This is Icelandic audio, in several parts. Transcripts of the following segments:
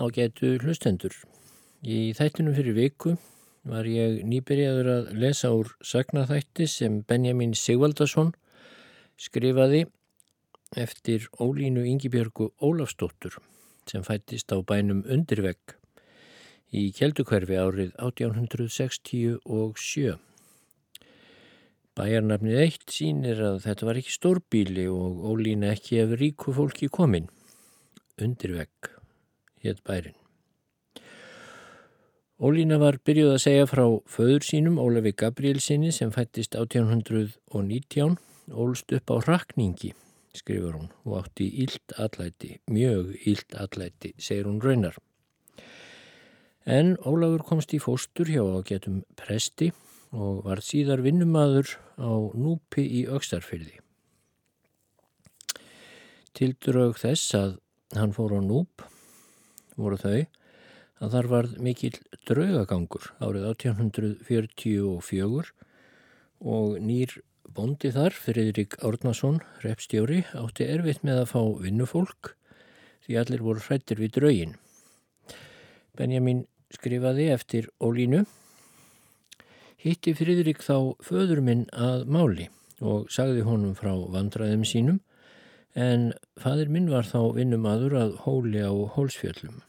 Ágætu hlustendur. Í þættunum fyrir viku var ég nýbyrjaður að lesa úr sagnaþætti sem Benjamin Sigvaldason skrifaði eftir Ólínu Yngibjörgu Ólafsdóttur sem fættist á bænum Undirvegg í Kjeldukverfi árið 1867. Bæjarnafnið eitt sínir að þetta var ekki stórbíli og Ólína ekki ef ríku fólki komin. Undirvegg hétt bærin. Ólína var byrjuð að segja frá föður sínum Ólafi Gabrielsinni sem fættist 1819, ólst upp á rakningi, skrifur hún, og átti ílt allæti, mjög ílt allæti, segir hún raunar. En Ólafur komst í fóstur hjá að getum presti og var síðar vinnumadur á núpi í aukstarfyrði. Tildraug þess að hann fór á núp voru þau að þar varð mikill draugagangur árið 1844 og nýr bondi þar, Friðrik Árnason, repstjóri, átti erfitt með að fá vinnufólk því allir voru hrættir við draugin. Benjamin skrifaði eftir Ólínu Hitti Friðrik þá föður minn að máli og sagði honum frá vandraðum sínum en fadur minn var þá vinnumadur að hóli á hólsfjöllum.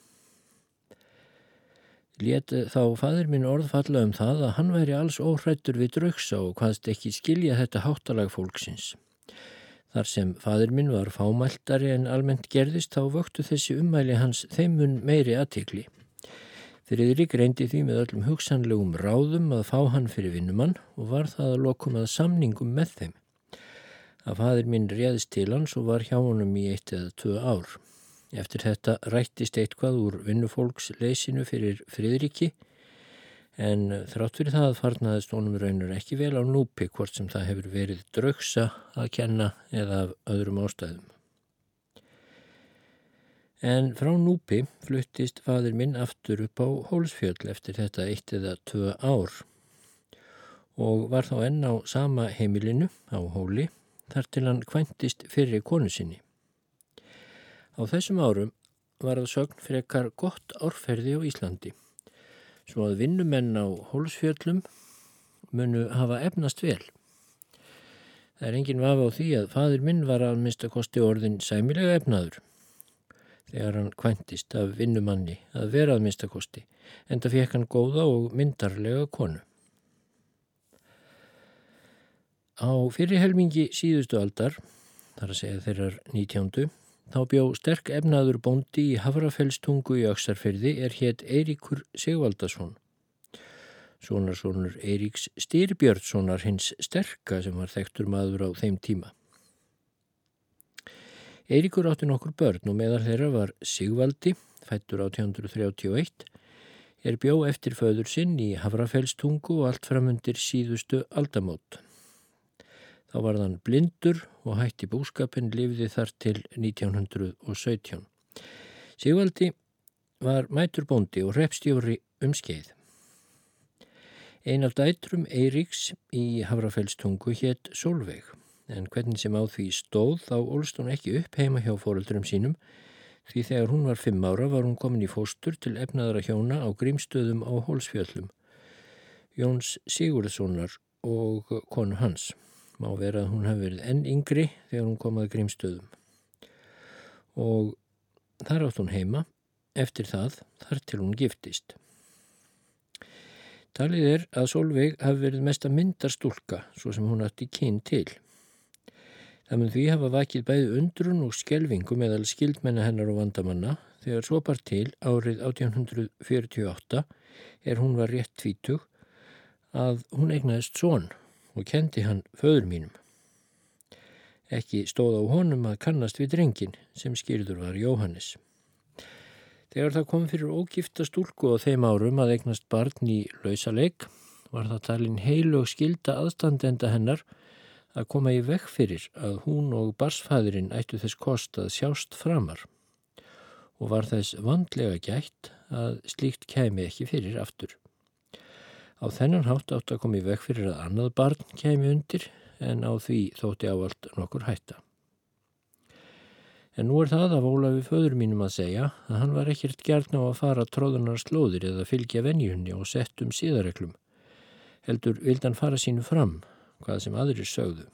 Létt þá fadur minn orðfalla um það að hann væri alls óhrættur við draugsa og hvaðst ekki skilja þetta háttalag fólksins. Þar sem fadur minn var fámæltari en almennt gerðist þá vöktu þessi ummæli hans þeimun meiri aðtikli. Friðrik reyndi því með öllum hugsanlegum ráðum að fá hann fyrir vinnumann og var það að lokum að samningum með þeim. Að fadur minn réðist til hans og var hjá honum í eitt eða tvö ár. Eftir þetta rættist eitthvað úr vinnufólksleysinu fyrir friðriki en þrátt fyrir það farnaðist honum raunar ekki vel á núpi hvort sem það hefur verið draugsa að kenna eða af öðrum ástæðum. En frá núpi fluttist fadir minn aftur upp á hólsfjöld eftir þetta eitt eða tvö ár og var þá enn á sama heimilinu á hóli þar til hann kvæntist fyrir konu sinni. Á þessum árum var það sögn frekar gott árferði á Íslandi, svo að vinnumenn á hólsfjöllum munu hafa efnast vel. Það er enginn vafa á því að fadur minn var að mista kosti orðin sæmilega efnaður þegar hann kvæntist af vinnumanni að vera að mista kosti, en það fekk hann góða og myndarlega konu. Á fyrirhelmingi síðustu aldar, þar að segja þeirrar nítjándu, Þá bjó sterk efnaður bóndi í Hafrafellstungu í Öksarferði er hétt Eiríkur Sigvaldason. Sónarsónur Eiríks Styrbjörnssonar hins sterka sem var þekktur maður á þeim tíma. Eiríkur átti nokkur börn og meðal þeirra var Sigvaldi, fættur 1831, er bjó eftir föður sinn í Hafrafellstungu og allt framundir síðustu aldamót. Þá var þann blindur og hætti búskapin lifði þar til 1917. Sigvaldi var mæturbóndi og repstjóri um skeið. Ein af dætrum Eiríks í Havrafellstungu hétt Solveig en hvernig sem á því stóð þá ólst hún ekki upp heima hjá fóröldurum sínum því þegar hún var fimm ára var hún komin í fóstur til efnaðara hjóna á grímstöðum á Hólsfjöllum. Jóns Sigurðssonar og konu hans. Má vera að hún hafi verið enn yngri þegar hún kom að grímstöðum. Og þar átt hún heima eftir það þar til hún giftist. Talið er að Solveig hafi verið mest að myndar stúlka svo sem hún átti kyn til. Það mun því hafa vakið bæði undrun og skelvingu meðal skildmenna hennar og vandamanna þegar svo par til árið 1848 er hún var rétt tvítug að hún egnaðist són og kendi hann föður mínum. Ekki stóð á honum að kannast við drengin sem skýrður var Jóhannes. Þegar það kom fyrir ógifta stúlku á þeim árum að eignast barn í lausaleik var það talin heilu og skilda aðstandenda hennar að koma í vekk fyrir að hún og barsfæðurinn ættu þess kost að sjást framar og var þess vandlega gætt að slíkt kemi ekki fyrir aftur. Á þennan hátt átt að koma í vekk fyrir að annað barn kemi undir en á því þótti ávalt nokkur hætta. En nú er það af Ólafi föður mínum að segja að hann var ekkert gert ná að fara tróðunar slóðir eða fylgja venjunni og sett um síðareglum. Heldur vild hann fara sínu fram, hvað sem aðrir sögðu.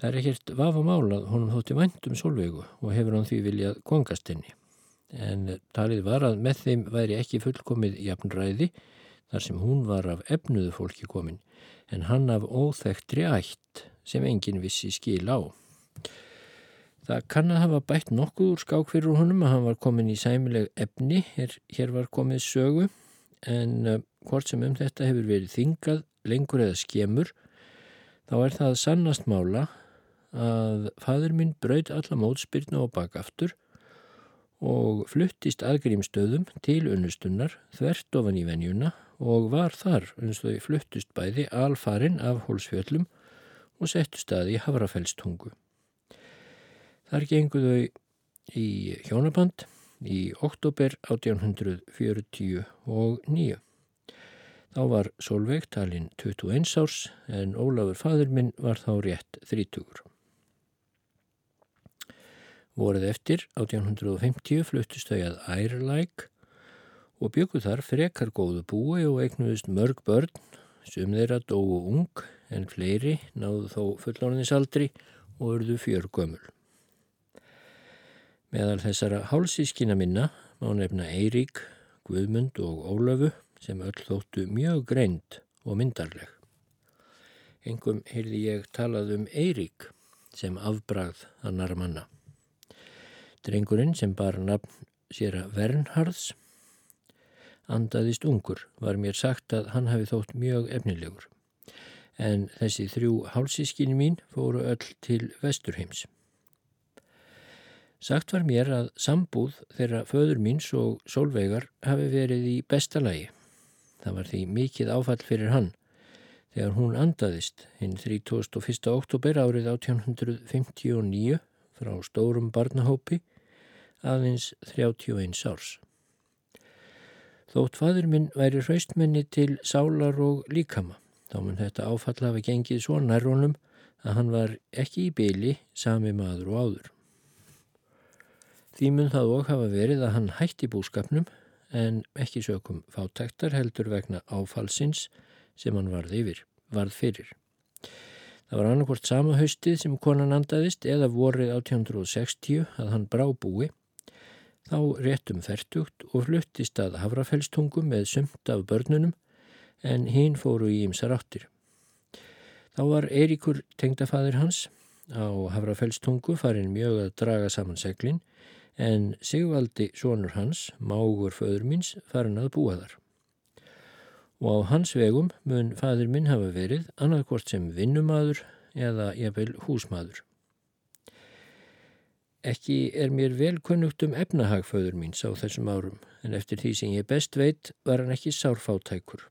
Það er ekkert vafa málað honum þótti vandum solveigu og hefur hann því viljað kongast henni. En talið var að með þeim væri ekki fullkomið jafnræði þar sem hún var af efnuðu fólki komin en hann af óþektri ætt sem enginn vissi skil á. Það kann að hafa bætt nokkuð úr skák fyrir honum að hann var komin í sæmileg efni, hér, hér var komið sögu, en uh, hvort sem um þetta hefur verið þingað, lengur eða skemur, þá er það sannast mála að fadur minn braud alla mótspyrna og bakaftur og fluttist aðgrímstöðum til unnustunnar þvert ofan í venjuna og var þar eins og þau fluttist bæði alfarin af hólsfjöllum og settu staði í Havrafellstungu. Þar genguðu í hjónaband í oktober 1849. Þá var Solveig talinn 21 árs en Ólafur fadur minn var þá rétt 30. Vorið eftir 1850 fluttist þau að Ærlæk og bygguð þar frekar góðu búi og eignuðist mörg börn sem þeirra dóu ung en fleiri náðu þó fullóninsaldri og urðu fjörgömmul. Meðal þessara hálsískina minna má nefna Eirík, Guðmund og Ólöfu sem öll þóttu mjög greint og myndarleg. Engum heyrði ég talað um Eirík sem afbragð annar manna. Drengurinn sem bar nafn sér að Vernhards andaðist ungur var mér sagt að hann hafi þótt mjög efnilegur. En þessi þrjú hálsískini mín fóru öll til Vesturheims. Sagt var mér að sambúð þeirra föður míns og sólvegar hafi verið í besta lagi. Það var því mikið áfall fyrir hann þegar hún andaðist hinn 31. oktober árið 1859 frá stórum barnahópi aðeins 31 árs. Þótt fadur minn væri hraustmenni til sálar og líkama. Þá mun þetta áfall hafa gengið svo nærrónum að hann var ekki í byli sami maður og áður. Því mun það og hafa verið að hann hætti búskapnum en ekki sökum fátæktar heldur vegna áfallsins sem hann varð yfir, varð fyrir. Það var annarkvort sama haustið sem konan andaðist eða vorið 1860 að hann brá búi, þá réttum færtugt og fluttist að Havrafellstungum með sumt af börnunum en hinn fóru í ymsar áttir. Þá var Eiríkur tengdafadir hans á Havrafellstungu farin mjög að draga saman seglinn en Sigvaldi, sonur hans, mágur föður míns, farin að búa þar. Og á hans vegum mun fadur minn hafa verið annarkvort sem vinnumadur eða jafnvel húsmadur. Ekki er mér vel kunnugt um efnahagföður míns á þessum árum, en eftir því sem ég best veit var hann ekki sárfátækur.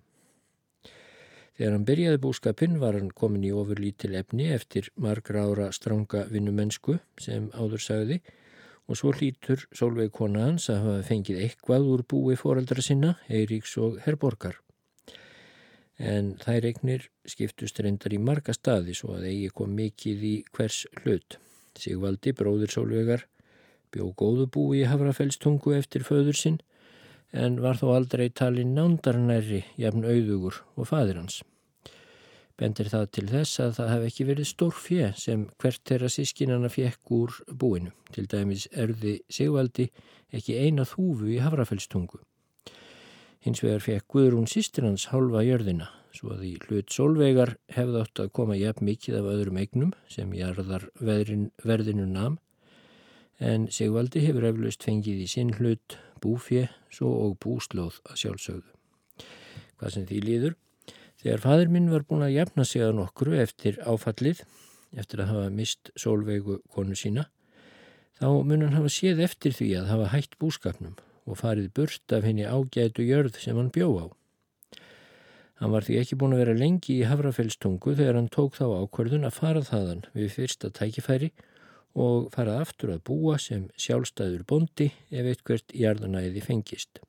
Þegar hann byrjaði búskapinn var hann komin í ofurlítil efni eftir margra ára stranga vinnumennsku sem áður sagði og svo hlítur Solveig kona hans að hafa fengið eitthvað úr búi foreldra sinna, Eiríks og Herborgar. En þær eignir skiptust reyndar í marga staði svo að eigi kom mikið í hvers hlut. Sigvaldi, bróður Solveigar, bjó góðu búi í Havrafellstungu eftir föður sinn en var þó aldrei talin nándarnæri jafn auðugur og fadir hans bendir það til þess að það hef ekki verið stór fjö sem hvert þeirra sískinana fjekk úr búinu. Til dæmis erði Sigvaldi ekki eina þúfu í Havrafellstungu. Hins vegar fjekk Guðrún sístinans hálfa jörðina, svo að í hlut solvegar hefði átt að koma jafn mikið af öðrum eignum sem jarðar verðinu nam, en Sigvaldi hefur eflaust fengið í sinn hlut búfjö svo og búslóð að sjálfsögðu. Hvað sem því líður, Þegar fadur minn var búin að jafna sig að nokkru eftir áfallið, eftir að hafa mist sólveigu konu sína, þá mun hann hafa séð eftir því að hafa hætt búskapnum og farið burt af henni ágætu jörð sem hann bjó á. Hann var því ekki búin að vera lengi í Havrafellstungu þegar hann tók þá ákvörðun að fara þaðan við fyrsta tækifæri og farað aftur að búa sem sjálfstæður bondi ef eitthvert jarðanæði fengist.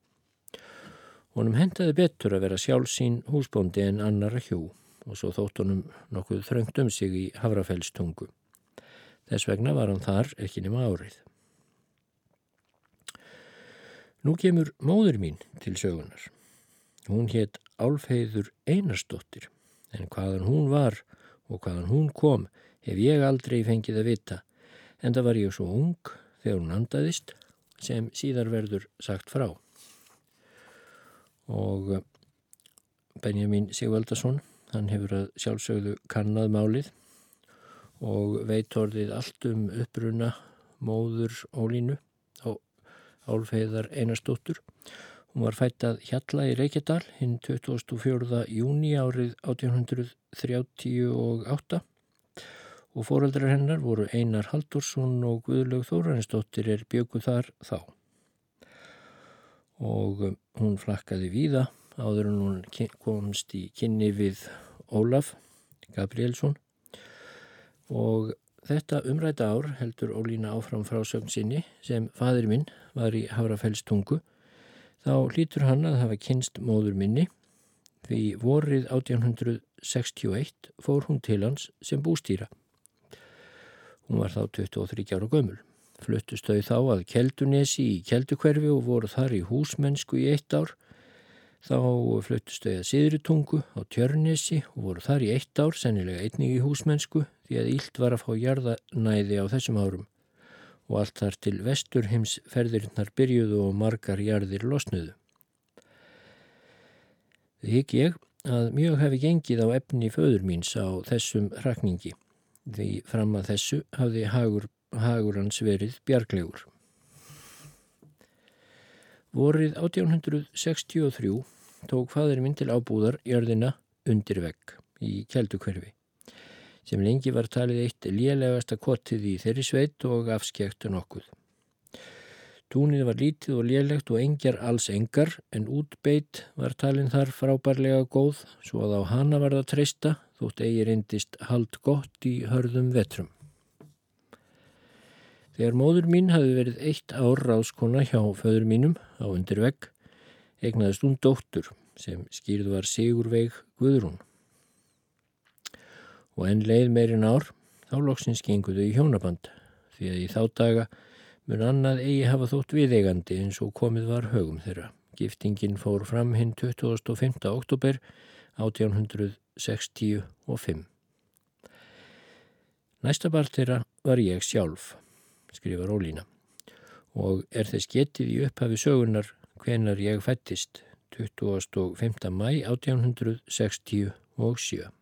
Honum hendaði betur að vera sjálfsín húsbóndi en annara hjú og svo þótt honum nokkuð þröngt um sig í Havrafellstungu. Þess vegna var hann þar ekki nema árið. Nú kemur móður mín til sögunar. Hún hétt Álfeyður Einarsdóttir en hvaðan hún var og hvaðan hún kom hef ég aldrei fengið að vita en það var ég svo ung þegar hún andaðist sem síðar verður sagt frá. Og eh, Benjamin Sigvaldason, hann hefur að sjálfsögðu kannad málið og veit orðið allt um uppruna móður Ólínu Álfeyðar Einarstóttur. Hún var fættað Hjalla í Reykjadal hinn 24. júni árið 1838 og fóraldrar hennar voru Einar Haldursson og Guðlaug Þóranistóttir er bjökuð þar þá. Og um, hún flakkaði víða áður en hún komst í kynni við Ólaf Gabrielsson og Þetta umræta ár heldur Ólína áfram frásögn sinni sem fadir minn var í Hafrafellstungu þá lítur hann að hafa kynst móður minni því vorið 1861 fór hún til hans sem bústýra. Hún var þá 23 ára gömul. Fluttust þau þá að Keldunesi í Keldukverfi og voru þar í húsmennsku í eitt ár Þá fluttust þau að Siðrutungu á Tjörnesi og voru þar í eitt ár, sennilega einnig í húsmennsku, því að Ílt var að fá jarðanæði á þessum árum og allt þar til vestur heims ferðirinnar byrjuðu og margar jarðir losnuðu. Þið higg ég að mjög hefði gengið á efni föður míns á þessum rakningi, því fram að þessu hafði hagur, hagur hans verið bjarglegur. Vorið 1863 tók fadur minn til ábúðar jörðina undir vegg í Kjeldukverfi sem lengi var talið eitt lélegasta kottið í þeirri sveit og afskektu nokkuð. Túnið var lítið og lélegt og engjar alls engar en útbeitt var talin þar frábærlega góð svo að á hana var það treysta þótt eigi reyndist hald gott í hörðum vetrum. Þegar móður mín hafi verið eitt ár ráskona hjá föður mínum á undir vegg, egnaðist hún dóttur sem skýrð var Sigurveig Guðrún. Og enn leið meirinn ár, þá loksins genguðu í hjónaband, því að í þá daga mun annað eigi hafa þótt viðeigandi eins og komið var högum þeirra. Giftingin fór fram hinn 25. oktober 1865. Næsta part þeirra var ég sjálf skrifar Ólína og er þess getið í upphafi sögunar hvenar ég fættist 25. mæ 1867.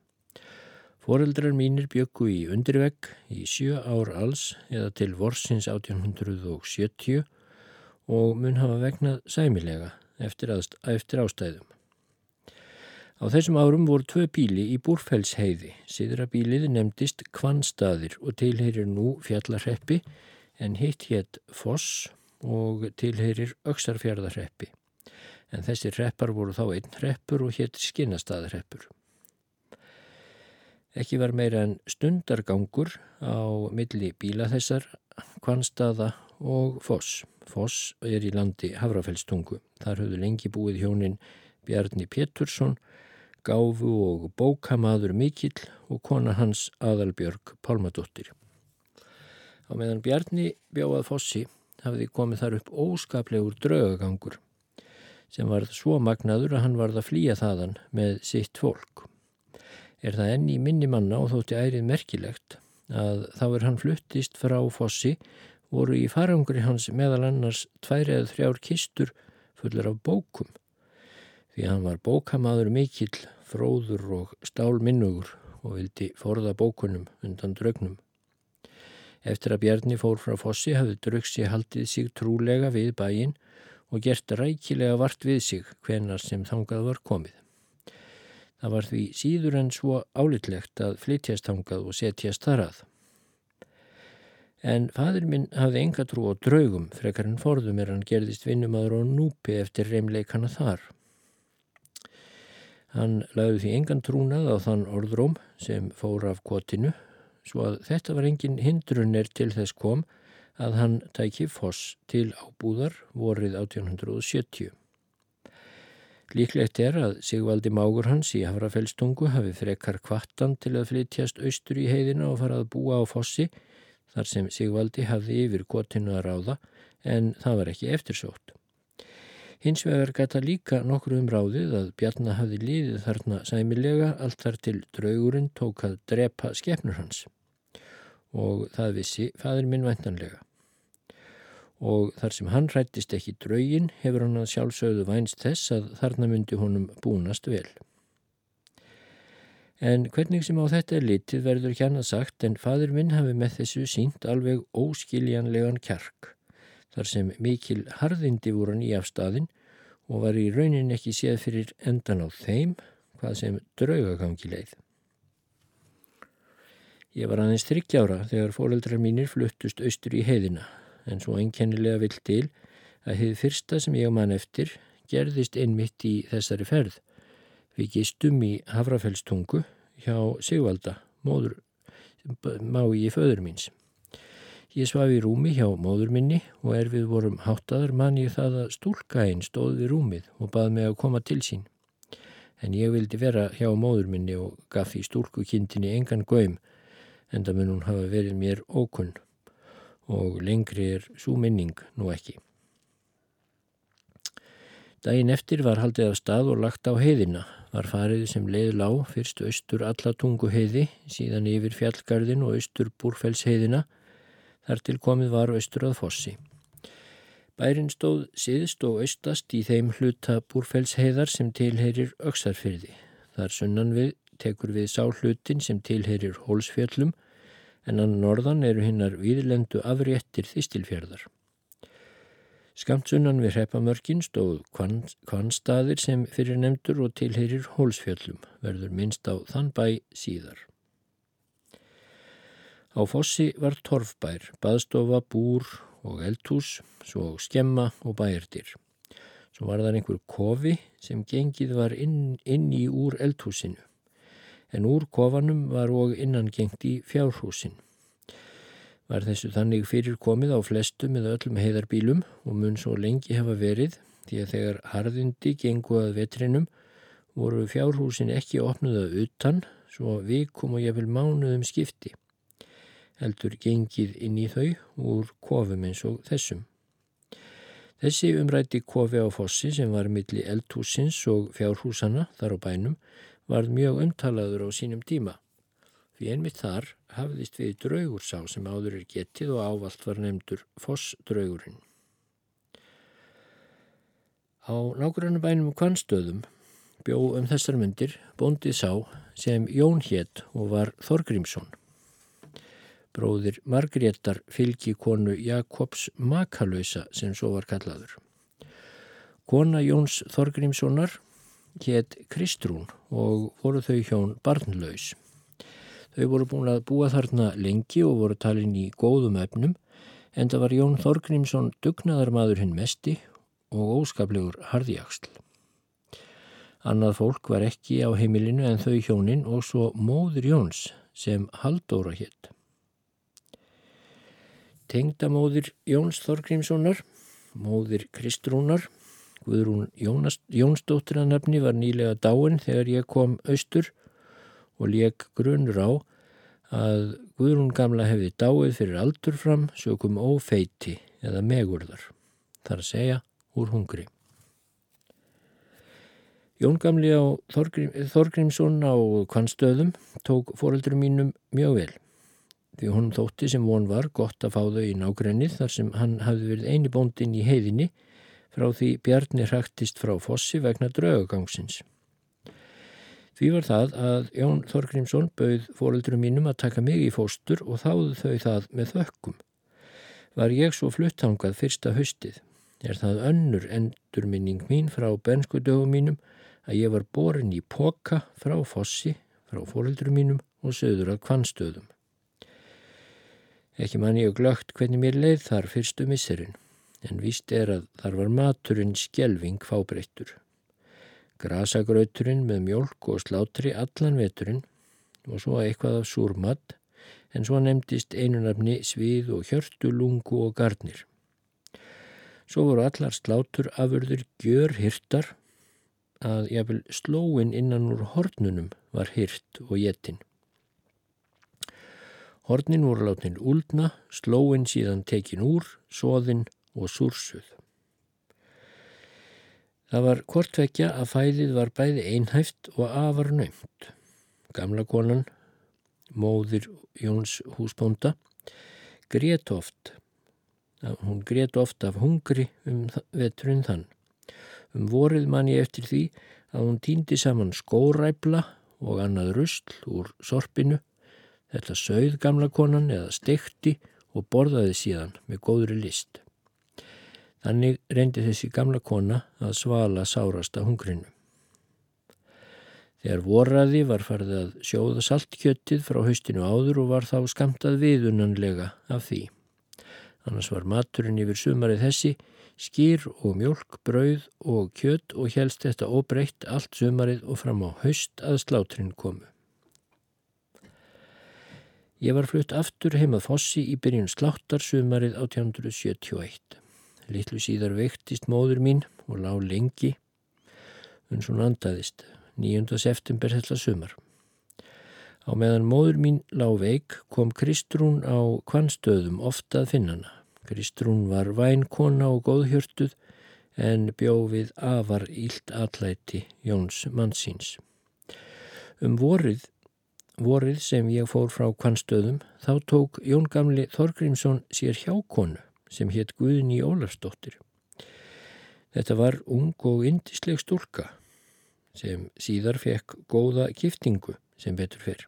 Fóreldrar mínir byggu í undirvegg í sjö ár alls eða til vorsins 1870 og mun hafa vegnað sæmilega eftir, aðst, eftir ástæðum. Á þessum árum voru tvö bíli í Búrfellsheiði. Siðra bílið nefndist Kvannstaðir og tilheyrir nú fjallarheppi en hitt hétt Foss og tilheyrir Öksarfjörðarreppi. En þessi reppar voru þá einn reppur og hétt Skinnastæðarreppur. Ekki var meira en stundargangur á milli bíla þessar, Kvanstaða og Foss. Foss er í landi Havrafellstungu. Þar höfðu lengi búið hjónin Bjarni Pétursson, gáfu og bókamaður mikill og kona hans Adalbjörg Pálmadóttir. Á meðan Bjarni bjóðað fossi hafði komið þar upp óskaplegur draugagangur sem varð svo magnaður að hann varð að flýja þaðan með sitt fólk. Er það enni minni manna og þótti ærið merkilegt að þá er hann fluttist frá fossi voru í farangri hans meðal annars tvær eða þrjár kistur fullar af bókum því hann var bókamaður mikill, fróður og stálminnugur og vildi forða bókunum undan draugnum. Eftir að Bjarni fór frá fossi hafði drauksi haldið sig trúlega við bæin og gert rækilega vart við sig hvenar sem þangað var komið. Það var því síður en svo álitlegt að flytjast þangað og setjast þar að. En fadur minn hafði enga trú á draugum frekar en forðum er hann gerðist vinnumadur og núpi eftir reymleikana þar. Hann lagði því engan trúnað á þann orðróm sem fór af kvotinu svo að þetta var engin hindrunir til þess kom að hann tæki foss til ábúðar vorið 1870. Líklegt er að Sigvaldi Mágur hans í Hafrafellstungu hafi frekar kvattan til að flytjast austur í heiðina og fara að búa á fossi þar sem Sigvaldi hafði yfir gotinu að ráða en það var ekki eftirsótt. Hins vegar gata líka nokkur um ráðið að Bjarnar hafði liðið þarna sæmilega allt þar til draugurinn tók að drepa skefnur hans og það vissi fadur minn væntanlega. Og þar sem hann rættist ekki draugin hefur hann að sjálfsögðu vænst þess að þarna myndi honum búnast vel. En hvernig sem á þetta er litið verður annað sagt en fadur minn hafi með þessu sínt alveg óskiljanlegan kjark þar sem mikil harðindi voru hann í afstæðin og var í raunin ekki séð fyrir endan á þeim hvað sem draugagangi leið. Ég var aðeins þryggjára þegar fóreldrar mínir fluttust austur í heiðina en svo einkennilega vill til að hefði fyrsta sem ég man eftir gerðist einmitt í þessari ferð Við gistum í Hafrafellstungu hjá Sigvalda, móður, má í föður míns. Ég svaf í rúmi hjá móður minni og er við vorum háttaðar man ég það að stúlkainn stóð við rúmið og bað mig að koma til sín. En ég vildi vera hjá móður minni og gaf því stúlkukindinni engan göym en það mun hún hafa verið mér ókunn og lengri er svo minning nú ekki. Dægin eftir var haldið af stað og lagt á heiðina var farið sem leið lág fyrst austur allatungu heiði, síðan yfir fjallgarðin og austur búrfellsheiðina, þar til komið var austur að fossi. Bærin stóð síðst og austast í þeim hluta búrfellsheiðar sem tilherir auksarfyrði. Þar sunnan við tekur við sá hlutin sem tilherir hólsfjöllum en annan norðan eru hinnar viðlendu afréttir þistilfjörðar. Skamt sunnan við hreppamörkin stóð kvannstaðir sem fyrir nefndur og tilherir hólsfjöllum, verður minnst á þann bæ síðar. Á fossi var torfbær, baðstofa, búr og eldhús, svo skemma og bæjardir. Svo var það einhver kofi sem gengið var inn, inn í úr eldhúsinu, en úr kofanum var og innan gengt í fjárhúsinu. Var þessu þannig fyrir komið á flestum eða öllum heiðarbílum og mun svo lengi hefa verið því að þegar harðindi gengu að vetrinum voru fjárhúsin ekki opnuða utan svo vikum og jafnvel mánuðum skipti. Heldur gengið inn í þau úr kofum eins og þessum. Þessi umrætti kofi á fossi sem var milli eldhúsins og fjárhúsana þar á bænum var mjög umtalaður á sínum tíma. Því einmitt þar hafðist við draugursá sem áður er getið og ávalt var nefndur fossdraugurinn. Á nákvæmlega bænum kvannstöðum bjó um þessar myndir bóndið sá sem Jón hétt og var Þorgrímsson. Bróðir Margrétar fylgi konu Jakobs Makalösa sem svo var kallaður. Kona Jóns Þorgrímssonar hétt Kristrún og voru þau hjón barnlaus. Þau voru búin að búa þarna lengi og voru talin í góðum efnum en það var Jón Þorgrímsson dugnaðarmadur hinn mesti og óskaplegur hardiaksl. Annað fólk var ekki á heimilinu en þau hjónin og svo móður Jóns sem Haldóra hétt. Tengdamóður Jóns Þorgrímssonar, móður Kristrúnar, Guðrún Jónsdóttir að nefni var nýlega dáin þegar ég kom austur og leik grunur á að Guðrún gamla hefði dáið fyrir aldur fram sökum ófeiti eða megurðar, þar að segja úr hungri. Jón gamli á Þorgrím, Þorgrímsson á kvannstöðum tók fóröldurum mínum mjög vel. Því hún þótti sem von var gott að fá þau í nágrennið þar sem hann hafði verið eini bóndin í heiðinni frá því Bjarni hrættist frá fossi vegna draugagangsins. Því var það að Jón Þorgrímsson bauð fóröldurum mínum að taka mig í fóstur og þáðu þau það með þökkum. Var ég svo fluttangað fyrsta höstið. Er það önnur endurminning mín frá bensku dögum mínum að ég var borin í poka frá fossi, frá fóröldurum mínum og söður að kvannstöðum. Ekki man ég glögt hvernig mér leið þar fyrstu misserinn, en víst er að þar var maturinn skjelving fábreyttur grasagrauturinn með mjölk og slátri allan veturinn og svo eitthvað af súrmatt en svo nefndist einunafni svið og hjörtu, lungu og gardnir. Svo voru allar slátur afurður gjör hirtar að jáfnvel slóin innan úr hornunum var hirt og jettin. Hornin voru látin úldna, slóin síðan tekin úr, soðin og súrsuð. Það var kortvekja að fæðið var bæði einhæft og afar nöymt. Gamla konan, móðir Jóns húsbónda, grét oft. Hún grét oft af hungri um veturinn þann. Um vorið man ég eftir því að hún týndi saman skóræbla og annað rusl úr sorpinu. Þetta sögð gamla konan eða stekti og borðaði síðan með góðri list. Þannig reyndi þessi gamla kona að svala sárasta hungrinu. Þegar vorraði var farið að sjóða saltkjöttið frá haustinu áður og var þá skamtað viðunanlega af því. Annars var maturinn yfir sumarið þessi skýr og mjölk, brauð og kjött og helst þetta óbreytt allt sumarið og fram á haust að slátrinn komu. Ég var flutt aftur heimað fossi í byrjun sláttar sumarið 1871. Littlu síðar veiktist móður mín og lág lengi, en svo nandaðist 9. september þetta sumar. Á meðan móður mín lág veik kom Kristrún á kvannstöðum ofta að finna hana. Kristrún var vænkona og góðhjörtuð en bjófið afar ílt allæti Jóns mannsins. Um vorið, vorið sem ég fór frá kvannstöðum þá tók Jón gamli Þorgrímsson sér hjákonu sem hétt Guðni Ólafsdóttir. Þetta var ung og indisleg stúlka sem síðar fekk góða giftingu sem betur fyrr.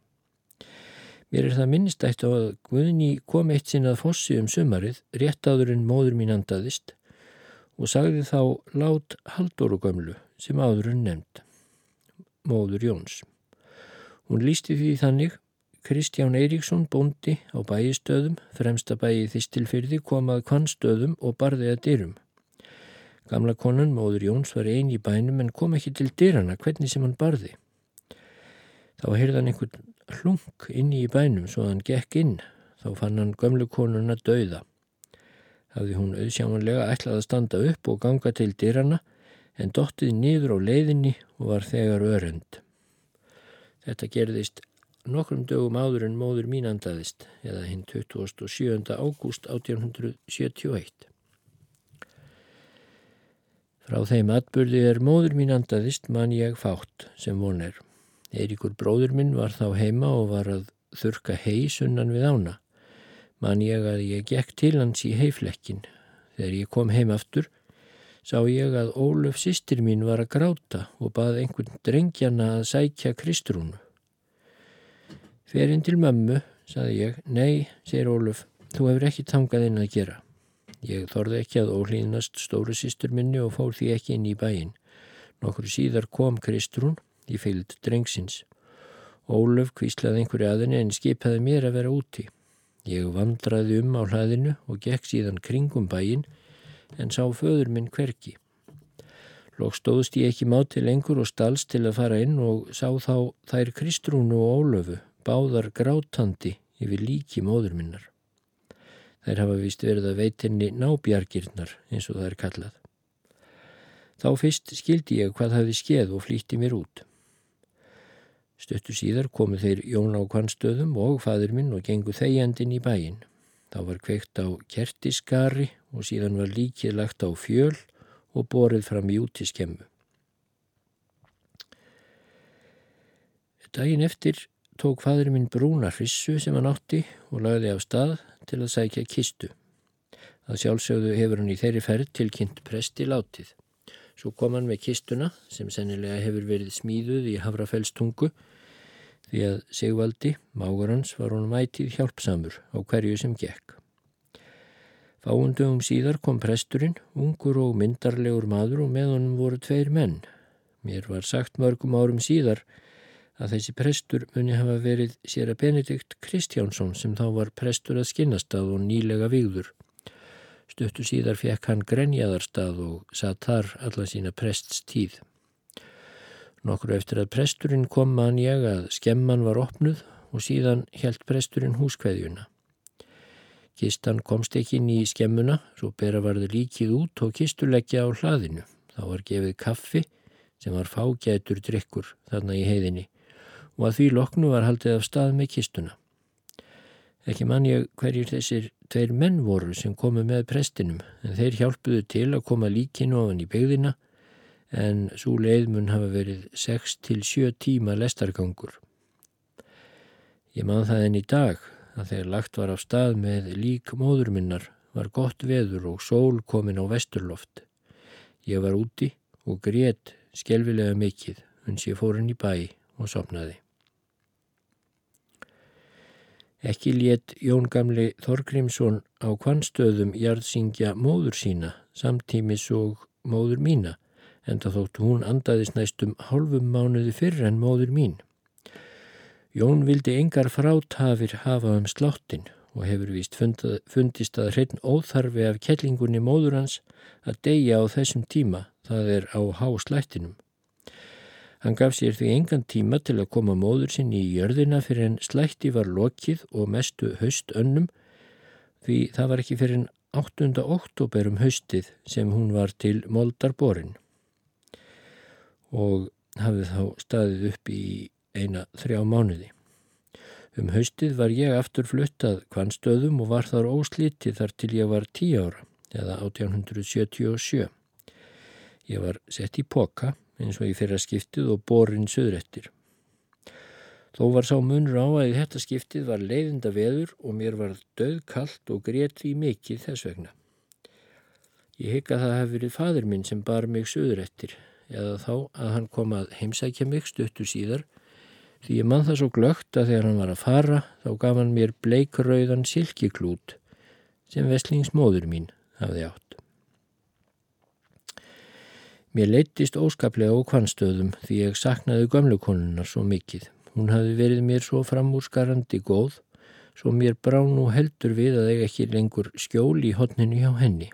Mér er það minnistætt á að Guðni kom eitt sinn að fossi um sumarið, rétt áður en móður mín andaðist og sagði þá lát Halldóru gömlu sem áður en nefnd, móður Jóns. Hún lísti því þannig Kristján Eiríksson bóndi á bæistöðum, fremsta bæið þistilfyrði komað kvannstöðum og barði að dyrum. Gamla konan, móður Jóns, var eini í bænum en kom ekki til dyrana hvernig sem hann barði. Þá heyrðan einhvern hlunk inni í bænum svo hann gekk inn. Þá fann hann gömlu konuna dauða. Hafði hún auðsjámanlega ætlað að standa upp og ganga til dyrana en dottið nýður á leiðinni og var þegar örend. Þetta gerðist nokkrum dögum áður en móður mín andaðist eða hinn 27. ágúst 1871. Frá þeim atbyrði er móður mín andaðist man ég fátt sem von er. Eiríkur bróður minn var þá heima og var að þurka hei sunnan við ána. Man ég að ég gekk til hans í heiflekkin. Þegar ég kom heim aftur sá ég að Ólöf sýstir mín var að gráta og bað einhvern drengjana að sækja Kristrúnu. Ferinn til mömmu, saði ég. Nei, segir Ólöf, þú hefur ekki tangað inn að gera. Ég þorði ekki að ólínast stóru sýstur minni og fór því ekki inn í bæin. Nokkur síðar kom Kristrún í fylgd drengsins. Ólöf kvíslaði einhverju aðinni en skipaði mér að vera úti. Ég vandraði um á hlaðinu og gekk síðan kringum bæin en sá föður minn hverki. Lók stóðst ég ekki máti lengur og stalst til að fara inn og sá þá þær Kristrúnu og Ólöfu báðar grátandi yfir líki móður minnar. Þær hafa vist verið að veitinni nábjargirnar eins og það er kallað. Þá fyrst skildi ég hvað hafi skeð og flýtti mér út. Stöttu síðar komu þeir Jón á kvannstöðum og fadur minn og gengu þegjandin í bæin. Þá var kveikt á kertiskari og síðan var líkið lagt á fjöl og borið fram í útiskemmu. Dægin eftir tók fadur minn brúna hrissu sem hann átti og lagði af stað til að sækja kistu. Það sjálfsögðu hefur hann í þeirri ferð tilkynnt presti látið. Svo kom hann með kistuna sem sennilega hefur verið smíðuð í Havrafellstungu því að Sigvaldi, mágur hans, var honum ætið hjálpsamur á hverju sem gekk. Fáundugum síðar kom presturinn, ungur og myndarlegur maður og með honum voru tveir menn. Mér var sagt mörgum árum síðar að þessi prestur muni hafa verið sér að Benedikt Kristjánsson sem þá var prestur að skinnastað og nýlega vigður. Stöttu síðar fekk hann grenjaðarstað og satt þar alla sína prests tíð. Nokkur eftir að presturinn kom man ég að skemman var opnuð og síðan helt presturinn húskveðjuna. Kistan komst ekki inn í skemmuna, svo bera varðu líkið út og kistuleggja á hlaðinu. Þá var gefið kaffi sem var fágætur drikkur þarna í heiðinni og að því loknu var haldið af stað með kistuna. Ekki mann ég hverjir þessir tveir menn voru sem komu með prestinum en þeir hjálpuðu til að koma líkinu ofan í byggðina en svo leið mun hafa verið 6 til 7 tíma lestargangur. Ég man það enn í dag að þegar lagt var á stað með lík móðurminnar var gott veður og sól komin á vesturloft. Ég var úti og grét skelvilega mikill uns ég fór henn í bæ og sopnaði. Ekki létt Jón Gamli Þorgrímsson á kvannstöðum jarðsingja móður sína samtímis og móður mína en það þótt hún andaðis næstum hálfum mánuði fyrr en móður mín. Jón vildi engar frátafir hafa um sláttin og hefur vist fundist að hreitn óþarfi af kellingunni móður hans að deyja á þessum tíma, það er á háslættinum. Hann gaf sér því engan tíma til að koma móður sinni í jörðina fyrir en slætti var lokið og mestu haust önnum því það var ekki fyrir en 8. oktober um haustið sem hún var til moldarborin og hafið þá staðið upp í eina þrjá mánuði. Um haustið var ég aftur fluttað kvannstöðum og var þar óslítið þar til ég var tí ára, eða 1877. Ég var sett í poka eins og í fyrra skiptið og borin söðrættir. Þó var sá munur á að þetta skiptið var leiðinda veður og mér var döðkallt og grétt því mikið þess vegna. Ég hygg að það hef verið fadur minn sem bar mig söðrættir eða þá að hann kom að heimsækja mig stuttur síðar því ég mann það svo glögt að þegar hann var að fara þá gaf hann mér bleikrauðan silkiklút sem veslingsmóður mín hafði átt. Mér leittist óskaplega á kvannstöðum því ég saknaði gömlukonunnar svo mikið. Hún hafði verið mér svo framúrskarandi góð svo mér brá nú heldur við að ég ekki lengur skjól í hodninu hjá henni.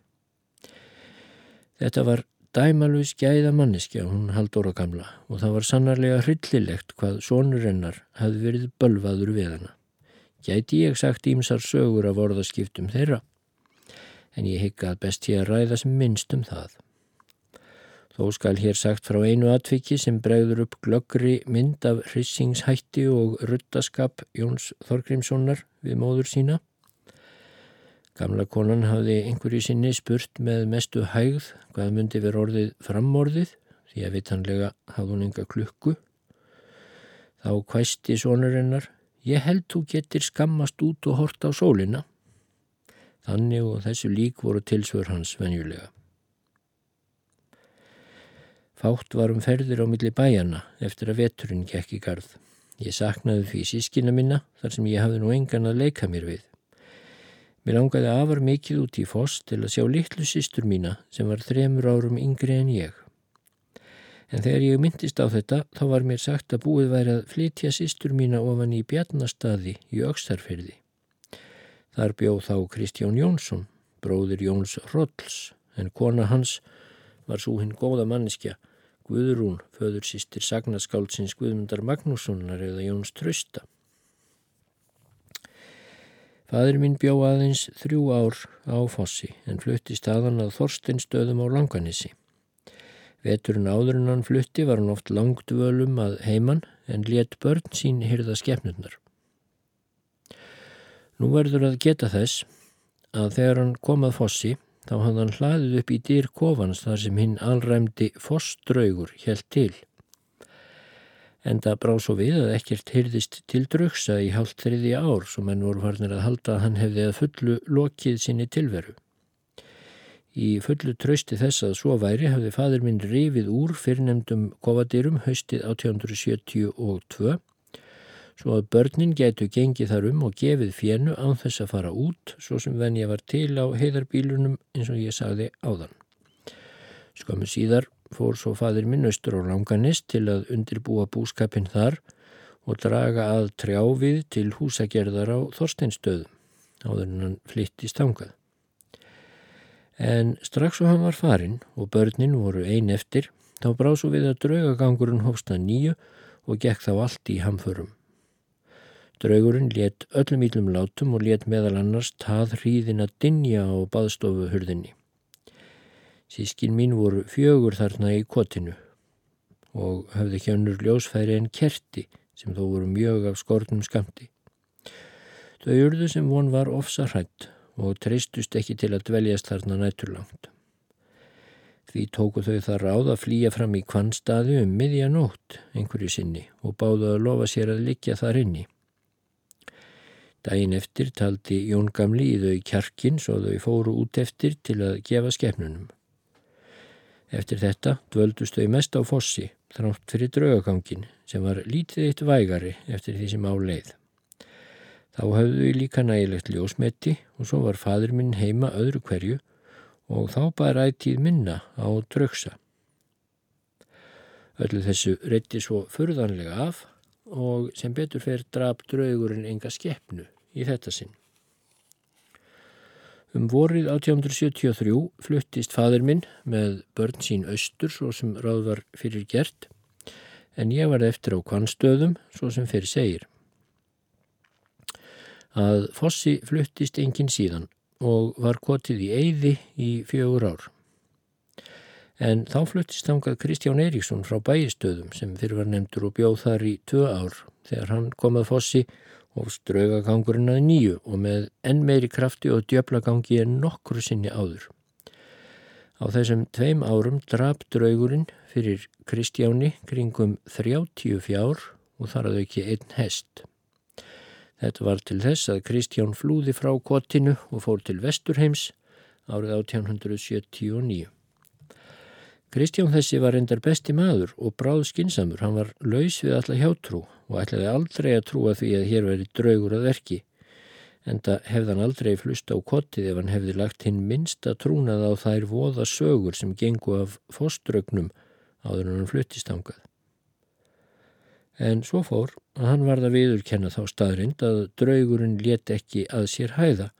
Þetta var dæmalus gæða manneskja hún haldóra gamla og það var sannarlega hryllilegt hvað sonurinnar hafði verið bölvaður við hana. Gæti ég sagt ímsar sögur af orðaskiptum þeirra, en ég hygga að best ég að ræða sem minnst um það. Þó skal hér sagt frá einu atviki sem bregður upp glöggri mynd af hrissingshætti og ruttaskap Jóns Þorgrímssonar við móður sína. Gamla konan hafði einhverju sinni spurt með mestu hægð hvað myndi verið orðið framorðið því að vitanlega hafði hún enga klukku. Þá kvæsti sonurinnar, ég held þú getur skammast út og hort á sólina. Þannig og þessu lík voru tilsvör hans venjulega. Fátt var um ferðir á milli bæjana eftir að veturinn gekk í garð. Ég saknaði því sískina minna þar sem ég hafði nú engan að leika mér við. Mér langaði afar mikið út í foss til að sjá litlu sýstur mína sem var þremur árum yngri en ég. En þegar ég myndist á þetta þá var mér sagt að búið væri að flytja sýstur mína ofan í Bjarnastaði í Ökstarferði. Þar bjóð þá Kristján Jónsson, bróður Jóns Rolls, en kona hans var svo hinn góða manneskja, Guðrún, föður sýstir Sagnarskáldsins Guðmundar Magnússonar eða Jóns Trösta. Fadur minn bjó aðeins þrjú ár á Fossi en flutti staðan að Þorsteinstöðum á Langanissi. Veturinn áður en hann flutti var hann oft langt völum að heiman en let börn sín hyrða skefnurnar. Nú verður að geta þess að þegar hann kom að Fossi þá hafði hann hlaðið upp í dýr kofans þar sem hinn allræmdi Fossdraugur helt til en það brá svo við að ekkert hyrðist til dröksa í hálft þriði ár sem henn voru farnir að halda að hann hefði að fullu lokið sinni tilveru. Í fullu trausti þess að svo væri hafði fadur minn rifið úr fyrrnemdum kofadýrum haustið 1872 svo að börnin getu gengið þar um og gefið fjennu án þess að fara út svo sem venn ég var til á heiðarbílunum eins og ég sagði áðan. Skömmu síðar fór svo fadir minn austur á Langanist til að undirbúa búskapin þar og draga að trjávið til húsagerðar á Þorsteinstöðum áður en hann flytti stangað. En strax og hann var farin og börnin voru ein eftir þá brá svo við að draugagangurinn hófsta nýju og gekk þá allt í hamförum. Draugurinn let öllum ílum látum og let meðal annars tað hríðin að dinja á baðstofuhurðinni. Sískin mín voru fjögur þarna í kotinu og hafði ekki önnur ljósfæri en kerti sem þó voru mjög af skortnum skamti. Þau urðu sem von var ofsa hrætt og treystust ekki til að dveljast þarna nætturlangt. Því tóku þau það ráð að flýja fram í kvannstaði um miðjanótt einhverju sinni og báðu að lofa sér að likja þar inni. Dægin eftir taldi Jón Gamli í þau kjarkin svo þau fóru út eftir til að gefa skefnunum. Eftir þetta dvöldust þau mest á fossi þrátt fyrir draugagangin sem var lítið eitt vægari eftir því sem á leið. Þá hafðu þau líka nægilegt ljósmetti og svo var fadur minn heima öðru hverju og þá bara ættið minna á draugsa. Öllu þessu reytti svo förðanlega af og sem betur fer drap draugurinn enga skeppnu í þetta sinn. Um vorið 1873 fluttist fadur minn með börn sín austur svo sem ráð var fyrir gert en ég var eftir á kvannstöðum svo sem fyrir segir. Að Fossi fluttist engin síðan og var kotið í eyði í fjögur ár. En þá fluttist þangað Kristján Eiríksson frá bæistöðum sem fyrir var nefndur og bjóð þar í tvö ár þegar hann kom að Fossi og straugagangurinn að nýju og með enn meiri krafti og djöflagangi en nokkru sinni áður. Á þessum tveim árum drap draugurinn fyrir Kristjáni kringum 30 fjár og þar að ekki einn hest. Þetta var til þess að Kristján flúði frá kottinu og fór til Vesturheims árið 1879. Kristján þessi var endar besti maður og bráð skinsamur, hann var laus við alla hjátrú og ætlaði aldrei að trúa því að hér veri draugur að verki. Enda hefði hann aldrei flust á kottið ef hann hefði lagt hinn minsta trúnað á þær voða sögur sem gengu af fóströgnum áður en hann fluttist ángað. En svo fór að hann varða viðurkenna þá staðrind að draugurinn let ekki að sér hæða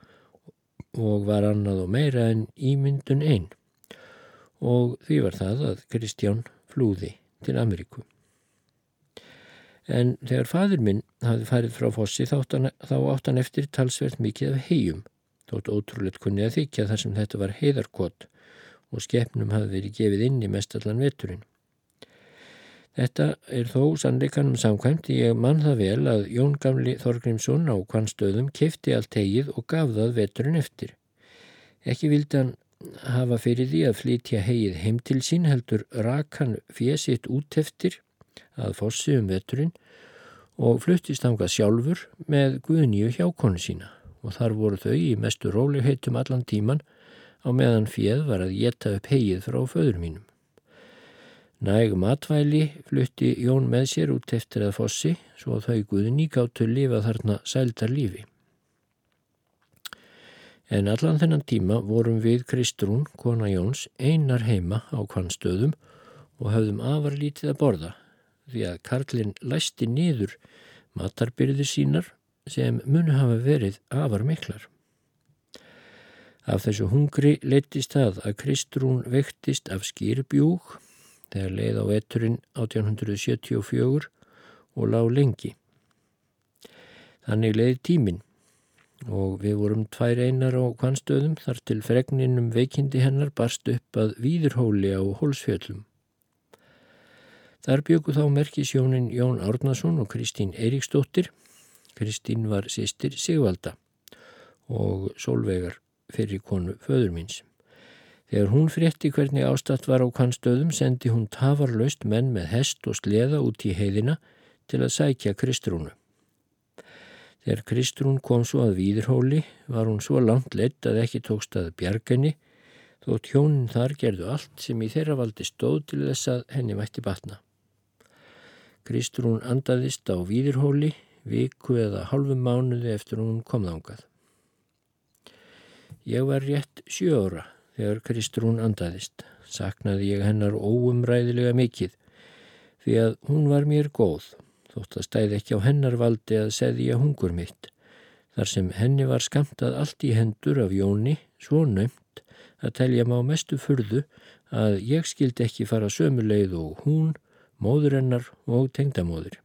og var annað og meira en ímyndun einn og því var það að Kristján flúði til Ameríku. En þegar fadur minn hafði farið frá fossi þá átt hann eftir talsvert mikið af hegjum, þótt ótrúleitt kunni að þykja þar sem þetta var heiðarkott og skefnum hafði verið gefið inn í mestallan veturinn. Þetta er þó sannleikanum samkvæmt ég mann það vel að Jón Gamli Þorgrímsson á kvannstöðum kefti allt hegið og gaf það veturinn eftir. Ekki vildi hann hafa fyrir því að flytja hegið heim til sín heldur rakan fjesitt út eftir að fossi um veturinn og fluttist hangað sjálfur með Guðnýju hjákonu sína og þar voru þau í mestu róliheitum allan tíman á meðan fjöð var að geta upp hegið frá föður mínum. Nægum atvæli flutti Jón með sér út eftir að fossi svo þau Guðnýj gáttu lifa þarna sældar lífi. En allan þennan tíma vorum við Kristrún, kona Jóns, einar heima á kvannstöðum og höfðum afar lítið að borða því að Karlinn læsti niður matarbyrði sínar sem munu hafa verið afar miklar. Af þessu hungri leittist það að Kristrún vektist af skýrbjúk þegar leið á etturinn 1874 og lág lengi. Þannig leið tíminn og við vorum tvær einar á kvannstöðum þar til fregninum veikindi hennar barst upp að víðurhóli á hólsfjöllum. Þar byggu þá merkisjónin Jón Árnason og Kristín Eiríksdóttir. Kristín var sýstir Sigvalda og Solveigar fyrir konu föður míns. Þegar hún frétti hvernig ástatt var á kannstöðum sendi hún tafarlaust menn með hest og sleða út í heiðina til að sækja Kristrúnu. Þegar Kristrún kom svo að Víðurhóli var hún svo langt leitt að ekki tókst að bjargani þótt hjónin þar gerðu allt sem í þeirra valdi stóð til þess að henni mætti batna. Kristrún andaðist á Víðirhóli viku eða halvum mánuði eftir hún komðángað. Ég var rétt sjö ára þegar Kristrún andaðist. Saknaði ég hennar óumræðilega mikið því að hún var mér góð þótt að stæði ekki á hennar valdi að segja hungur mitt. Þar sem henni var skamtað allt í hendur af Jóni svo nömt að telja má mestu furðu að ég skildi ekki fara sömuleið og hún móðurennar og tengdamóður.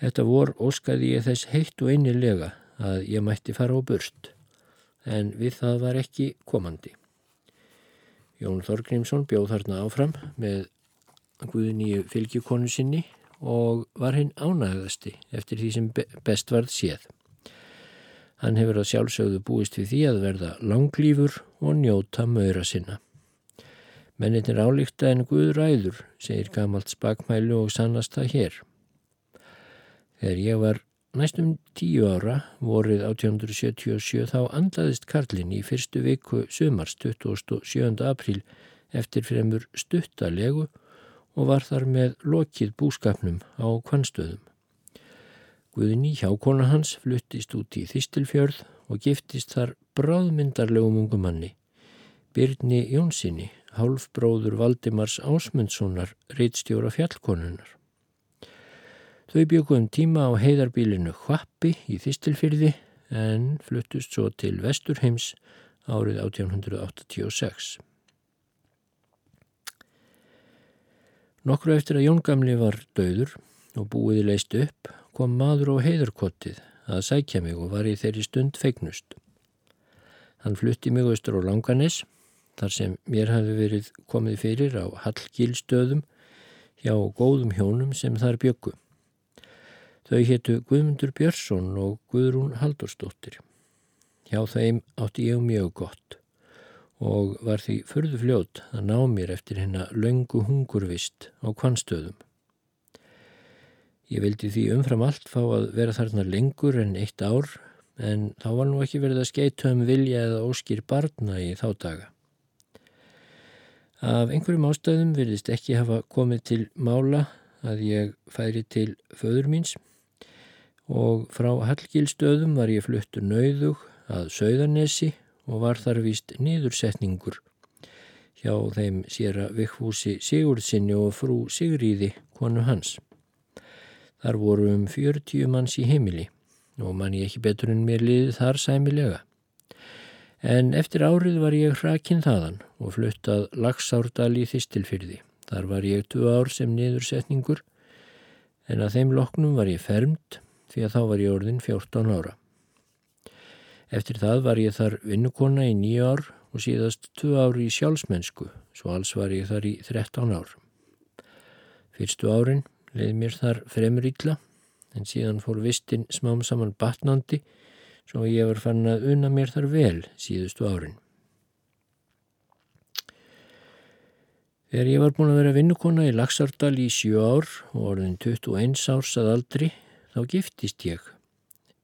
Þetta vor óskaði ég þess heitt og einilega að ég mætti fara á börst, en við það var ekki komandi. Jón Þorgrímsson bjóð þarna áfram með Guðnýju fylgjukonu sinni og var hinn ánægðasti eftir því sem best varð séð. Hann hefur að sjálfsögðu búist við því að verða langlýfur og njóta maura sinna. Mennitin álíkta en Guð ræður, segir gamalt spakmælu og sannast það hér. Þegar ég var næstum tíu ára, vorið 1877, þá andaðist Karlin í fyrstu viku sumars 27. apríl eftir fremur stuttalegu og var þar með lokið búskapnum á kvannstöðum. Guðni hjákona hans fluttist út í Þistilfjörð og giftist þar bráðmyndarlegum ungumanni, Byrni Jónssoni, hálfbróður Valdimars Ásmundssonar, reittstjóra fjallkonunnar. Þau byggum tíma á heiðarbílinu Hvappi í Þistilfyrði en fluttust svo til Vesturheims árið 1886. Nokkru eftir að Jón Gamli var döður og búiði leist upp kom maður á heiðarkottið að sækja mig og var í þeirri stund feignust. Hann flutti mig austur á Langanes þar sem mér hafi verið komið fyrir á Hallgílstöðum hjá góðum hjónum sem þar byggu. Þau héttu Guðmundur Björnsson og Guðrún Haldurstóttir. Hjá þeim átti ég mjög gott og var því förðu fljót að ná mér eftir hennar löngu hungurvist á kvannstöðum. Ég vildi því umfram allt fá að vera þarna lengur en eitt ár en þá var nú ekki verið að skeita um vilja eða óskýr barna í þá daga. Af einhverjum ástæðum virðist ekki hafa komið til mála að ég færi til föður míns og frá Hallgílstöðum var ég fluttur nauðug að Söðanesi og var þar vist niðursetningur hjá þeim sér að vikfúsi Sigurdsinni og frú Sigriði, konu hans. Þar voru um 40 manns í heimili og mann ég ekki betur en mér liði þar sæmilega. En eftir árið var ég hrakinn þaðan og fluttað Lagsárdal í Þistilfyrði. Þar var ég 2 ár sem niðursetningur en að þeim loknum var ég fermt því að þá var ég orðin 14 ára. Eftir það var ég þar vinnukonna í nýju ár og síðast tvö ári í sjálfsmennsku, svo alls var ég þar í 13 ár. Fyrstu árin leiði mér þar fremur ítla, en síðan fór vistin smám saman batnandi, svo ég var fann að unna mér þar vel síðustu árin. Þegar ég var búin að vera vinnukonna í Lagsardal í sjö ár og orðin 21 árs að aldri, þá giftist ég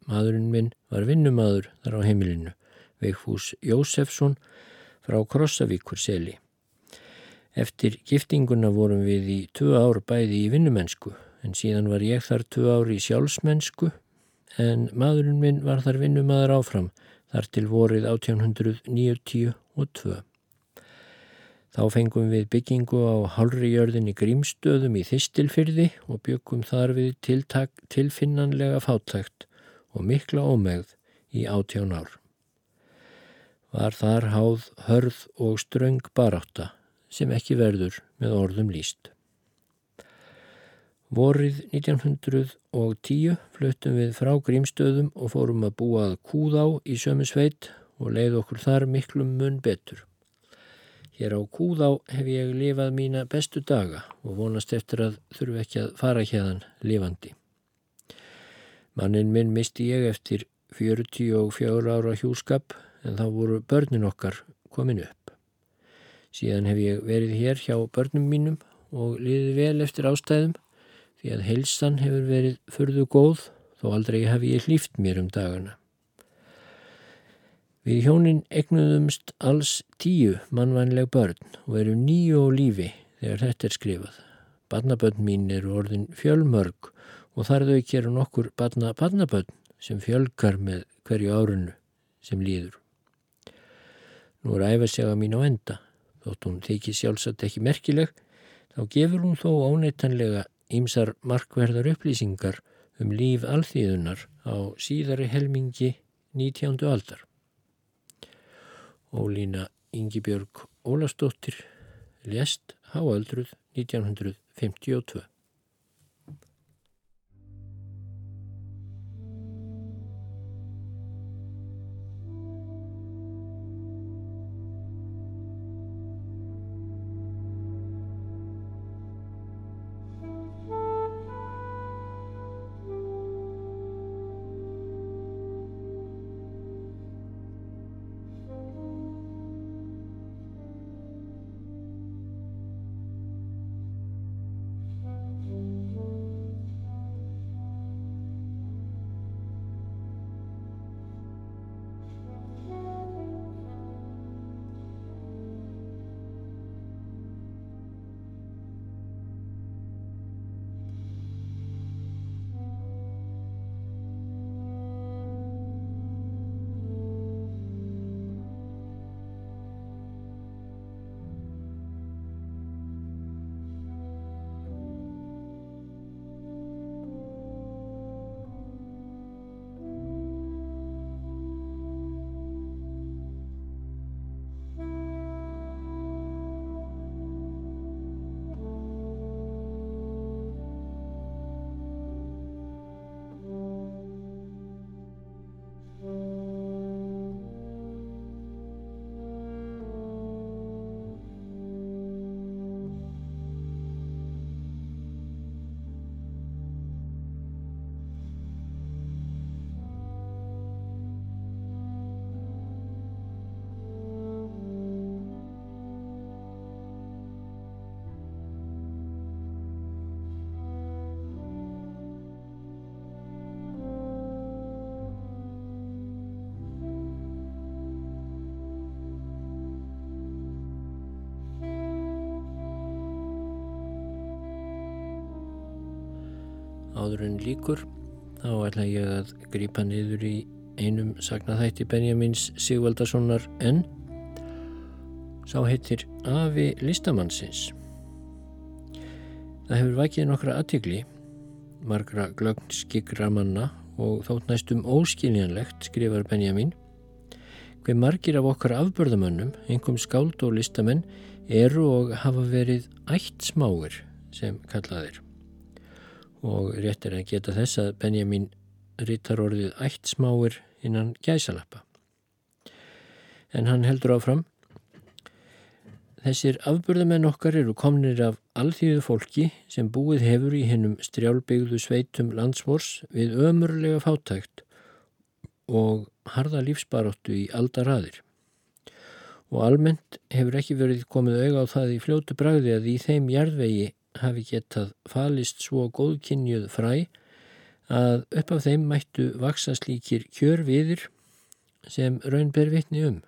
Maðurinn minn var vinnumadur þar á heimilinu, Veikfús Jósefsson frá Krossavíkur seli. Eftir giftinguna vorum við í tvö ár bæði í vinnumennsku en síðan var ég þar tvö ár í sjálfsmennsku en maðurinn minn var þar vinnumadur áfram þar til vorið 1892. Þá fengum við byggingu á hálri jörðin í grímstöðum í Þistilfyrði og byggum þar við tiltak, tilfinnanlega fátækt og mikla ómegð í átján ár. Var þar háð hörð og ströng barátta sem ekki verður með orðum líst. Vorið 1910 fluttum við frá Grímstöðum og fórum að búa að Kúðá í sömusveit og leið okkur þar miklum mun betur. Hér á Kúðá hef ég lifað mína bestu daga og vonast eftir að þurfu ekki að fara hérðan lifandi. Mannin minn misti ég eftir 44 ára hjúskap en þá voru börnin okkar komin upp. Síðan hef ég verið hér hjá börnum mínum og liðið vel eftir ástæðum því að heilsan hefur verið förðu góð þó aldrei hef ég hlýft mér um dagana. Við hjónin egnuðumst alls tíu mannvænleg börn og eru nýju á lífi þegar þetta er skrifað. Barnabörn mín eru orðin fjölmörg og þar þau gera nokkur barna barnabönn sem fjölgar með hverju árunnu sem líður. Nú er æfa sig að mín á enda, þótt hún þykir sjálfsagt ekki merkileg, þá gefur hún þó óneitanlega ýmsar markverðar upplýsingar um líf alþýðunar á síðari helmingi 19. aldar. Ólína Yngibjörg Ólastóttir lest háaldruð 1952. áður en líkur þá ætla ég að grípa niður í einum sagnaþætti Benjamins Sigvaldasonar en sá heitir Afi listamannsins. Það hefur vakið nokkra aðtikli, margra glögn skikra manna og þótt næstum óskiljanlegt skrifar Benjamin hver margir af okkar afbörðamönnum, einhverjum skáld og listamenn eru og hafa verið ætt smáir sem kallaðir og rétt er að geta þess að Benjamin rítar orðið ætt smáir innan gæsalappa en hann heldur áfram Þessir afbörðamenn okkar eru komnir af alþýðu fólki sem búið hefur í hennum strjálbyggðu sveitum landsmors við ömurlega fátækt og harða lífsbaróttu í aldaraðir. Og almennt hefur ekki verið komið auga á það í fljótu bragði að í þeim jarðvegi hafi getað falist svo góðkynjuð fræ að upp af þeim mættu vaksa slíkir kjörviðir sem raun ber vitni um.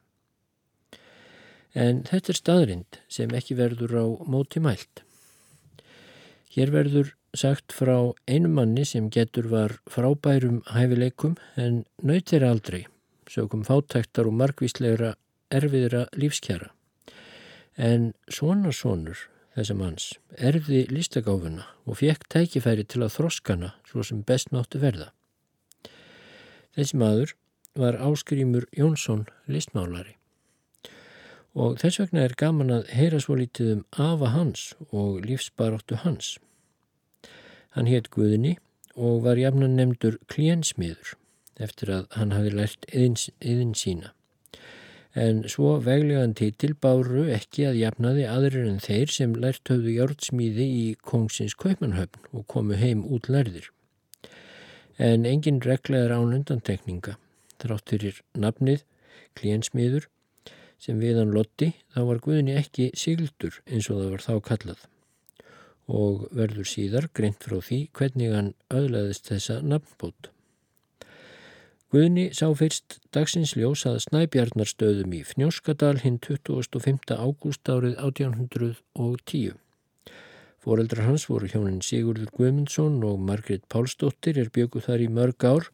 En þetta er staðrind sem ekki verður á móti mælt. Hér verður sagt frá einu manni sem getur var frábærum hæfileikum en nöytir aldrei, sögum fátæktar og margvíslegra erfiðra lífskjara. En svona sonur þessa manns erði listagáfuna og fekk tækifæri til að þroskana svo sem best náttu verða. Þessi maður var Áskrimur Jónsson listmálari og þess vegna er gaman að heyra svo lítið um afa hans og lífsbaróttu hans. Hann hétt Guðni og var jafnan nefndur kliensmiður eftir að hann hafi lært yðin sína. En svo veglegan títil báru ekki að jafnaði aðrir en þeir sem lært höfðu hjórtsmíði í kongsins kaupmannhöfn og komu heim út lærðir. En engin regla er ánundantekninga. Þrátturir nafnið, kliensmiður, sem viðan lotti þá var Guðni ekki sigildur eins og það var þá kallað og verður síðar greint frá því hvernig hann öðlaðist þessa nafnbót. Guðni sá fyrst dagsins ljós að Snæbjarnarstöðum í Fnjóskadal hinn 25. ágúst árið 1810. Fóreldrar hans voru hjónin Sigurður Guðmundsson og Margrit Pálsdóttir er bjökuð þar í mörg ár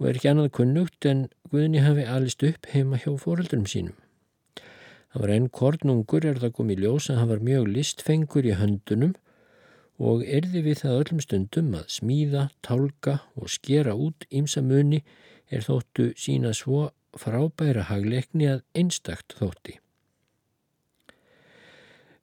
og er ekki annað kunnugt en Guðni hafi alist upp heima hjá fóreldurum sínum. Hann var enn kornungur er það komið ljós að hann var mjög listfengur í höndunum og erði við það öllum stundum að smíða, tálka og skera út ímsa muni er þóttu sína svo frábæra hagleikni að einstakt þótti.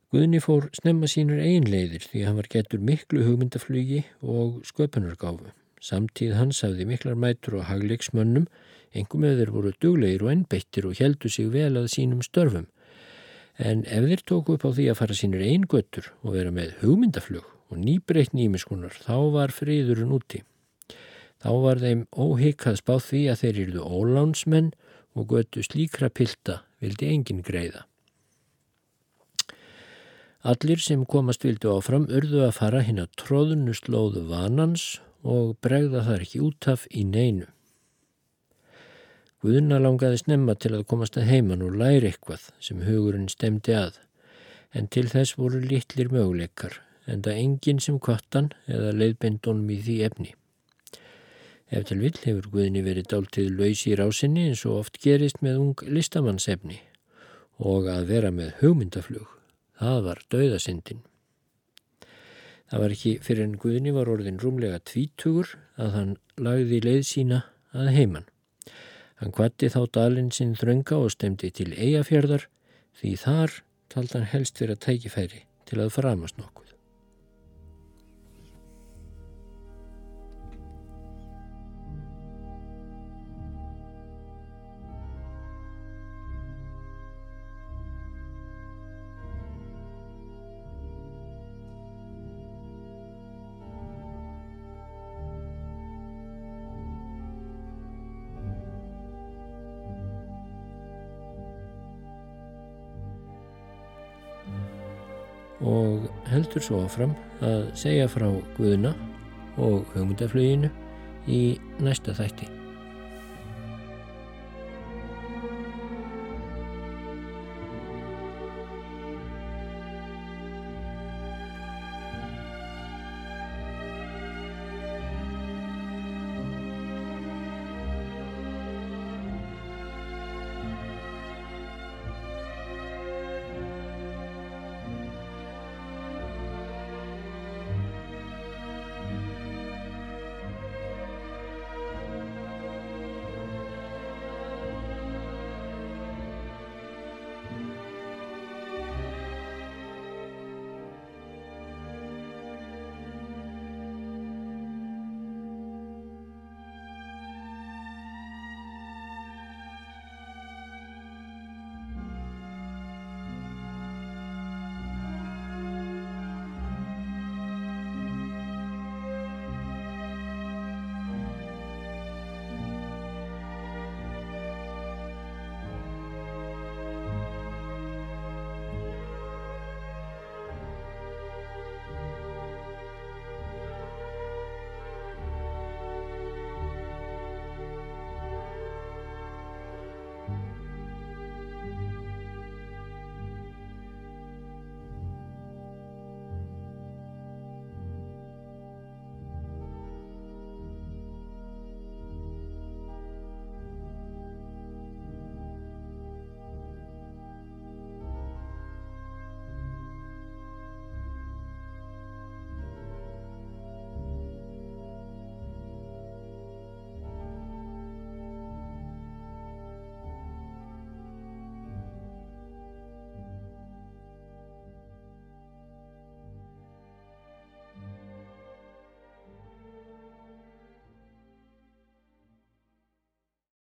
Guðni fór snemma sínur einleiðir því hann var getur miklu hugmyndaflugi og sköpunargáfu. Samtíð hans hafði miklar mætur og hagleiksmönnum, engum eður voru duglegir og ennbeittir og heldu sig vel að sínum störfum En ef þeir tóku upp á því að fara sínir einn göttur og vera með hugmyndaflug og nýbreytni ímiskunar, þá var friðurinn úti. Þá var þeim óhikað spáð því að þeir eruðu ólánsmenn og göttu slíkra pilda vildi engin greiða. Allir sem komast vildu áfram urðu að fara hinn að tróðunust lóðu vanans og bregða þar ekki útaf í neinu. Guðuna langaði snemma til að komast að heiman og læri eitthvað sem hugurinn stemdi að, en til þess voru litlir möguleikar, en það enginn sem kvartan eða leiðbendunum í því efni. Ef til vill hefur Guðni verið dáltið laus í rásinni eins og oft gerist með ung listamannsefni og að vera með hugmyndaflug, það var dauðasindin. Það var ekki fyrir en Guðni var orðin rúmlega tvítugur að hann lagði leið sína að heiman. Hann kvatti þá dalinn sinn þrönga og stemdi til eigafjörðar því þar taldi hann helst fyrir að tækifæri til að framast nokkuð. Heldur svo áfram að segja frá Guðuna og hugmyndaflöginu í næsta þætti.